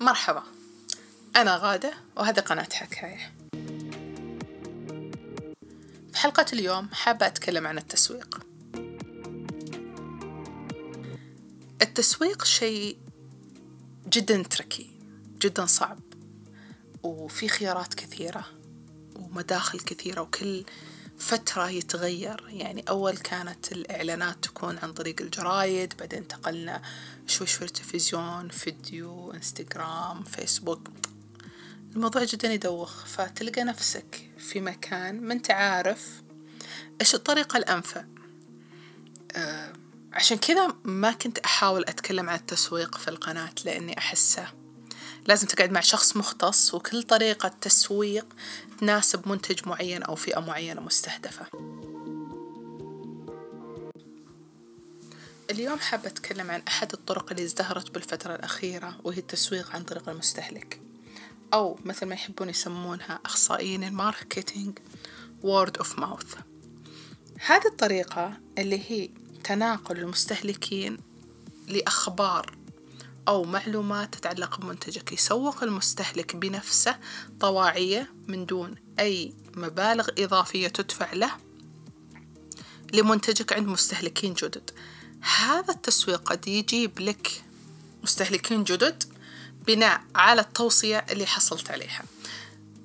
مرحبا. أنا غادة وهذه قناة حكاية. في حلقة اليوم حابة أتكلم عن التسويق. التسويق شيء جدا تركي جدا صعب. وفي خيارات كثيرة ومداخل كثيرة وكل فترة يتغير. يعني أول كانت الإعلانات تكون عن طريق الجرايد بعدين انتقلنا شوي شوي التلفزيون فيديو إنستغرام فيسبوك. الموضوع جدا يدوخ فتلقى نفسك في مكان ما أنت عارف إيش الطريقة الأنفع. أه عشان كذا ما كنت أحاول أتكلم عن التسويق في القناة لأني أحسه لازم تقعد مع شخص مختص وكل طريقة تسويق تناسب منتج معين أو فئة معينة مستهدفة. اليوم حابة أتكلم عن أحد الطرق اللي ازدهرت بالفترة الأخيرة وهي التسويق عن طريق المستهلك. أو مثل ما يحبون يسمونها أخصائيين الماركتينج word of mouth. هذه الطريقة اللي هي تناقل المستهلكين لأخبار أو معلومات تتعلق بمنتجك يسوق المستهلك بنفسه طواعية من دون أي مبالغ إضافية تدفع له لمنتجك عند مستهلكين جدد. هذا التسويق قد يجيب لك مستهلكين جدد بناء على التوصية اللي حصلت عليها.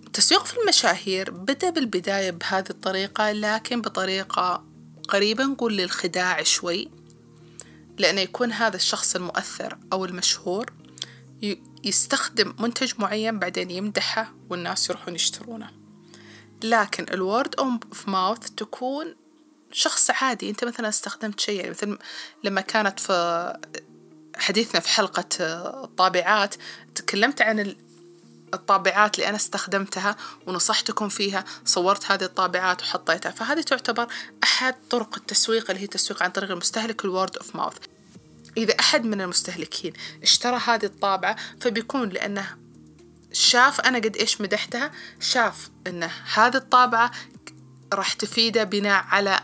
التسويق في المشاهير بدأ بالبداية بهذه الطريقة لكن بطريقة قريبة نقول للخداع شوي. لأنه يكون هذا الشخص المؤثر أو المشهور يستخدم منتج معين بعدين يمدحه والناس يروحون يشترونه. لكن ال word of mouth تكون شخص عادي. أنت مثلا استخدمت شيء يعني مثل لما كانت في حديثنا في حلقة الطابعات تكلمت عن الطابعات اللي أنا استخدمتها ونصحتكم فيها صورت هذه الطابعات وحطيتها. فهذه تعتبر أحد طرق التسويق اللي هي التسويق عن طريق المستهلك ال word of mouth إذا أحد من المستهلكين اشترى هذه الطابعة فبيكون لأنه شاف أنا قد إيش مدحتها شاف أن هذه الطابعة راح تفيده بناء على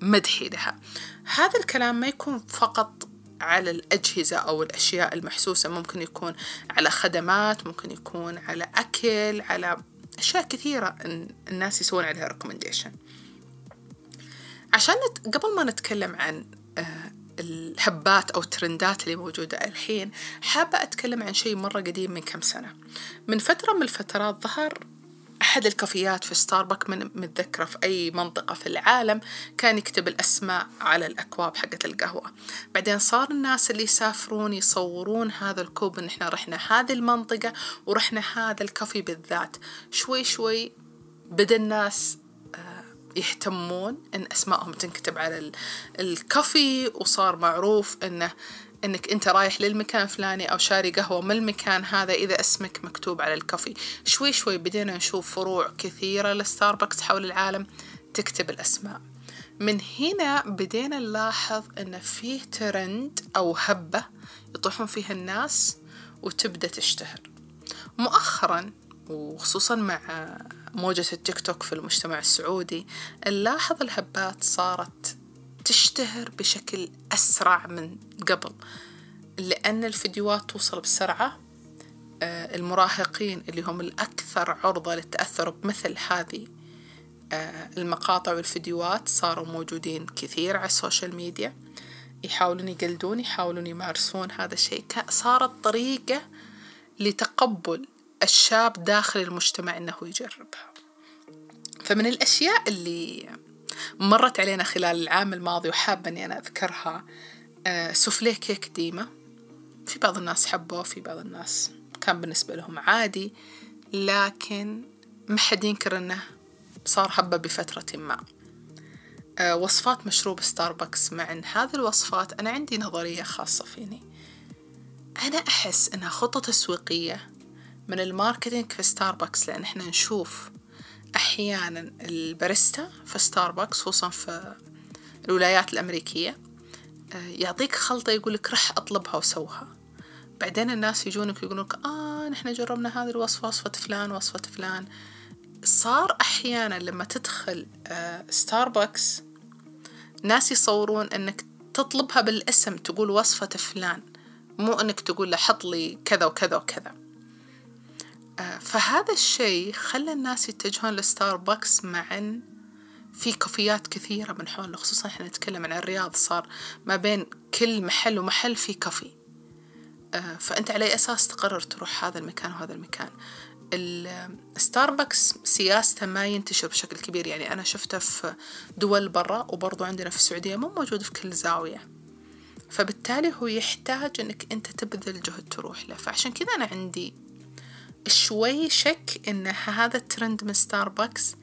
مدحي لها. هذا الكلام ما يكون فقط على الأجهزة أو الأشياء المحسوسة. ممكن يكون على خدمات ممكن يكون على أكل على أشياء كثيرة الناس يسوون عليها ريكومنديشن عشان نت... قبل ما نتكلم عن آه، الهبات أو الترندات اللي موجودة الحين حابة أتكلم عن شيء مرة قديم من كم سنة. من فترة من الفترات ظهر أحد الكافيات في ستاربك من متذكرة في أي منطقة في العالم كان يكتب الأسماء على الأكواب حقت القهوة. بعدين صار الناس اللي يسافرون يصورون هذا الكوب إن إحنا رحنا هذه المنطقة ورحنا هذا الكافي بالذات. شوي شوي بدأ الناس آه، يهتمون إن أسمائهم تنكتب على الكافي وصار معروف إنه إنك أنت رايح للمكان الفلاني أو شاري قهوة من المكان هذا إذا اسمك مكتوب على الكافي. شوي شوي بدينا نشوف فروع كثيرة لستاربكس حول العالم تكتب الأسماء. من هنا بدينا نلاحظ إن فيه ترند أو هبة يطيحون فيها الناس وتبدأ تشتهر. مؤخرا وخصوصا مع موجة التيك توك في المجتمع السعودي نلاحظ الهبات صارت تشتهر بشكل أسرع من قبل لأن الفيديوهات توصل بسرعة. آه، المراهقين اللي هم الأكثر عرضة للتأثر بمثل هذه آه، المقاطع والفيديوهات صاروا موجودين كثير على السوشيال ميديا. يحاولون يقلدون يحاولون يمارسون هذا الشيء. صارت طريقة لتقبل الشاب داخل المجتمع أنه يجربها. فمن الأشياء اللي مرت علينا خلال العام الماضي وحابة أني أنا أذكرها آه، سوفليه كيك ديما. في بعض الناس حبوه في بعض الناس كان بالنسبة لهم عادي لكن ما حد ينكر أنه صار هبة بفترة ما. آه، وصفات مشروب ستاربكس مع أن هذه الوصفات أنا عندي نظرية خاصة فيني. أنا أحس أنها خطة تسويقية من ال marketing في ستاربكس لأن إحنا نشوف أحيانا الباريستا في ستاربكس خصوصا في الولايات الأمريكية آه، يعطيك خلطة يقولك رح أطلبها وسوها بعدين الناس يجونك يقولونك آه إحنا جربنا هذه الوصفة وصفة فلان وصفة فلان صار أحيانا لما تدخل ستاربكس ناس يصورون إنك تطلبها بالاسم تقول وصفة فلان مو إنك تقول له حط لي كذا وكذا وكذا فهذا الشيء خلى الناس يتجهون لستاربكس مع ان في كافيات كثيرة من حولنا خصوصا إحنا نتكلم عن الرياض صار ما بين كل محل ومحل في كافي. فأنت على أي أساس تقرر تروح هذا المكان وهذا المكان؟ الستاربكس سياسته ما ينتشر بشكل كبير يعني أنا شفته في دول برا وبرضو عندنا في السعودية مو موجود في كل زاوية. فبالتالي هو يحتاج إنك أنت تبذل جهد تروح له. فعشان كذا أنا عندي شوي شك إن هذا الترند من ستاربكس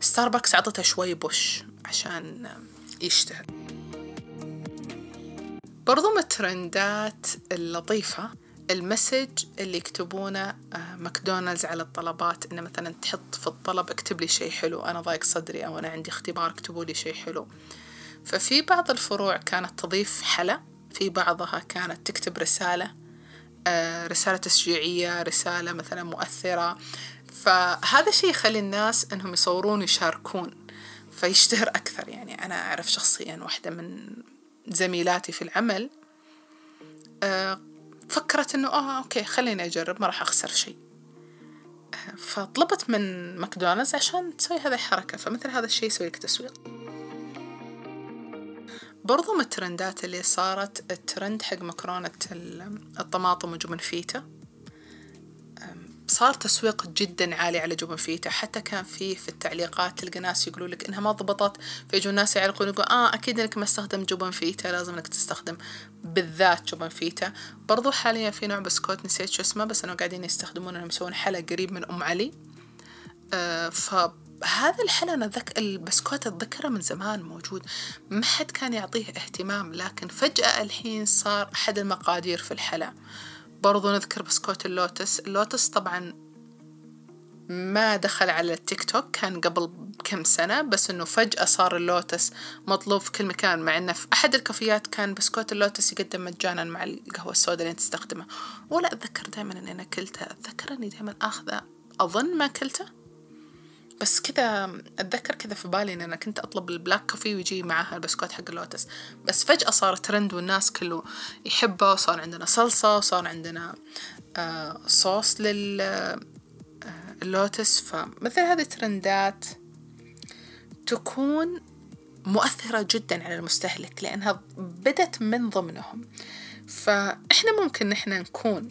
ستاربكس عطته شوي push عشان يشتهر. برضو من الترندات اللطيفة ال message اللي يكتبونه ماكدونالدز على الطلبات إنه مثلا تحط في الطلب اكتب لي شيء حلو أنا ضايق صدري أو أنا عندي اختبار اكتبوا لي شيء حلو. ففي بعض الفروع كانت تضيف حلا في بعضها كانت تكتب رسالة. رسالة تشجيعية رسالة مثلا مؤثرة. فهذا الشيء يخلي الناس إنهم يصورون ويشاركون فيشتهر أكثر. يعني أنا أعرف شخصيا واحدة من زميلاتي في العمل فكرت إنه آه okay خليني أجرب ما راح أخسر شيء. فطلبت من ماكدونالدز عشان تسوي هذه الحركة فمثل هذا الشيء يسوي لك تسويق. برضو من الترندات اللي صارت الترند حق مكرونة الطماطم وجبن فيتا. صار تسويق جدا عالي على جبن فيتا. حتى كان في في التعليقات تلقى ناس يقولوا لك إنها ما ضبطت. فيجوا الناس يعلقون يقول آه أكيد إنك ما استخدم جبن فيتا لازم إنك تستخدم بالذات جبن فيتا. برضو حاليا في نوع بسكوت نسيت شو اسمه بس إنه قاعدين يستخدمون إنهم يسوون حلا قريب من أم علي. آه فهذا الحلا أنا ذك البسكوت أتذكره من زمان موجود. ما حد كان يعطيه اهتمام لكن فجأة الحين صار أحد المقادير في الحلا. برضو نذكر بسكوت اللوتس. اللوتس طبعا ما دخل على التيك توك كان قبل كم سنة بس إنه فجأة صار اللوتس مطلوب في كل مكان مع إنه في أحد الكافيات كان بسكوت اللوتس يقدم مجانا مع القهوة السوداء اللي تستخدمه ولا أتذكر دائما إني أنا كلته. أتذكر إني دائما آخذه. أظن ما كلته. بس كذا أتذكر كذا في بالي إن أنا كنت أطلب ال black coffee ويجي معاها البسكوت حق اللوتس. بس فجأة صار ترند والناس كله يحبه وصار عندنا صلصة وصار عندنا آه صوص لل آه اللوتس. فمثل هذه الترندات تكون مؤثرة جدا على المستهلك لأنها بدت من ضمنهم. فإحنا ممكن نحن نكون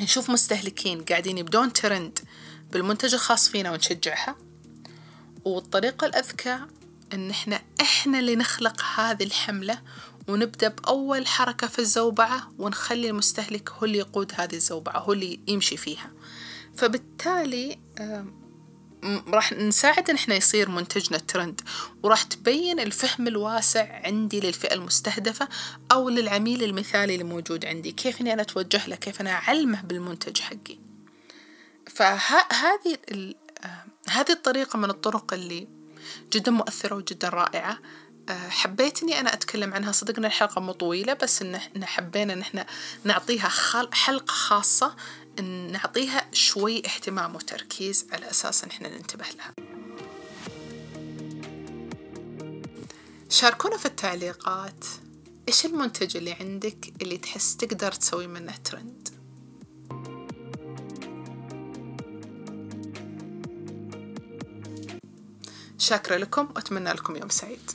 نشوف مستهلكين قاعدين يبدون ترند بالمنتج الخاص فينا ونشجعها. والطريقة الأذكى إن إحنا إحنا اللي نخلق هذه الحملة ونبدأ بأول حركة في الزوبعة ونخلي المستهلك هو اللي يقود هذه الزوبعة هو اللي يمشي فيها. فبالتالي راح نساعد إن إحنا يصير منتجنا ترند وراح تبين الفهم الواسع عندي للفئة المستهدفة أو للعميل المثالي اللي موجود عندي. كيف إني أنا أتوجه له؟ كيف أنا أعلمه بالمنتج حقي؟ فهذه هذه الطريقة من الطرق اللي جدا مؤثرة وجدا رائعة. حبيت اني أنا أتكلم عنها. صدقنا الحلقة مو طويلة بس إن إحنا حبينا إن إحنا نعطيها حلقة خاصة إن نعطيها شوي اهتمام وتركيز على أساس إن إحنا ننتبه لها. شاركونا في التعليقات. إيش المنتج اللي عندك اللي تحس تقدر تسوي منه ترند شاكرة لكم وأتمنى لكم يوم سعيد.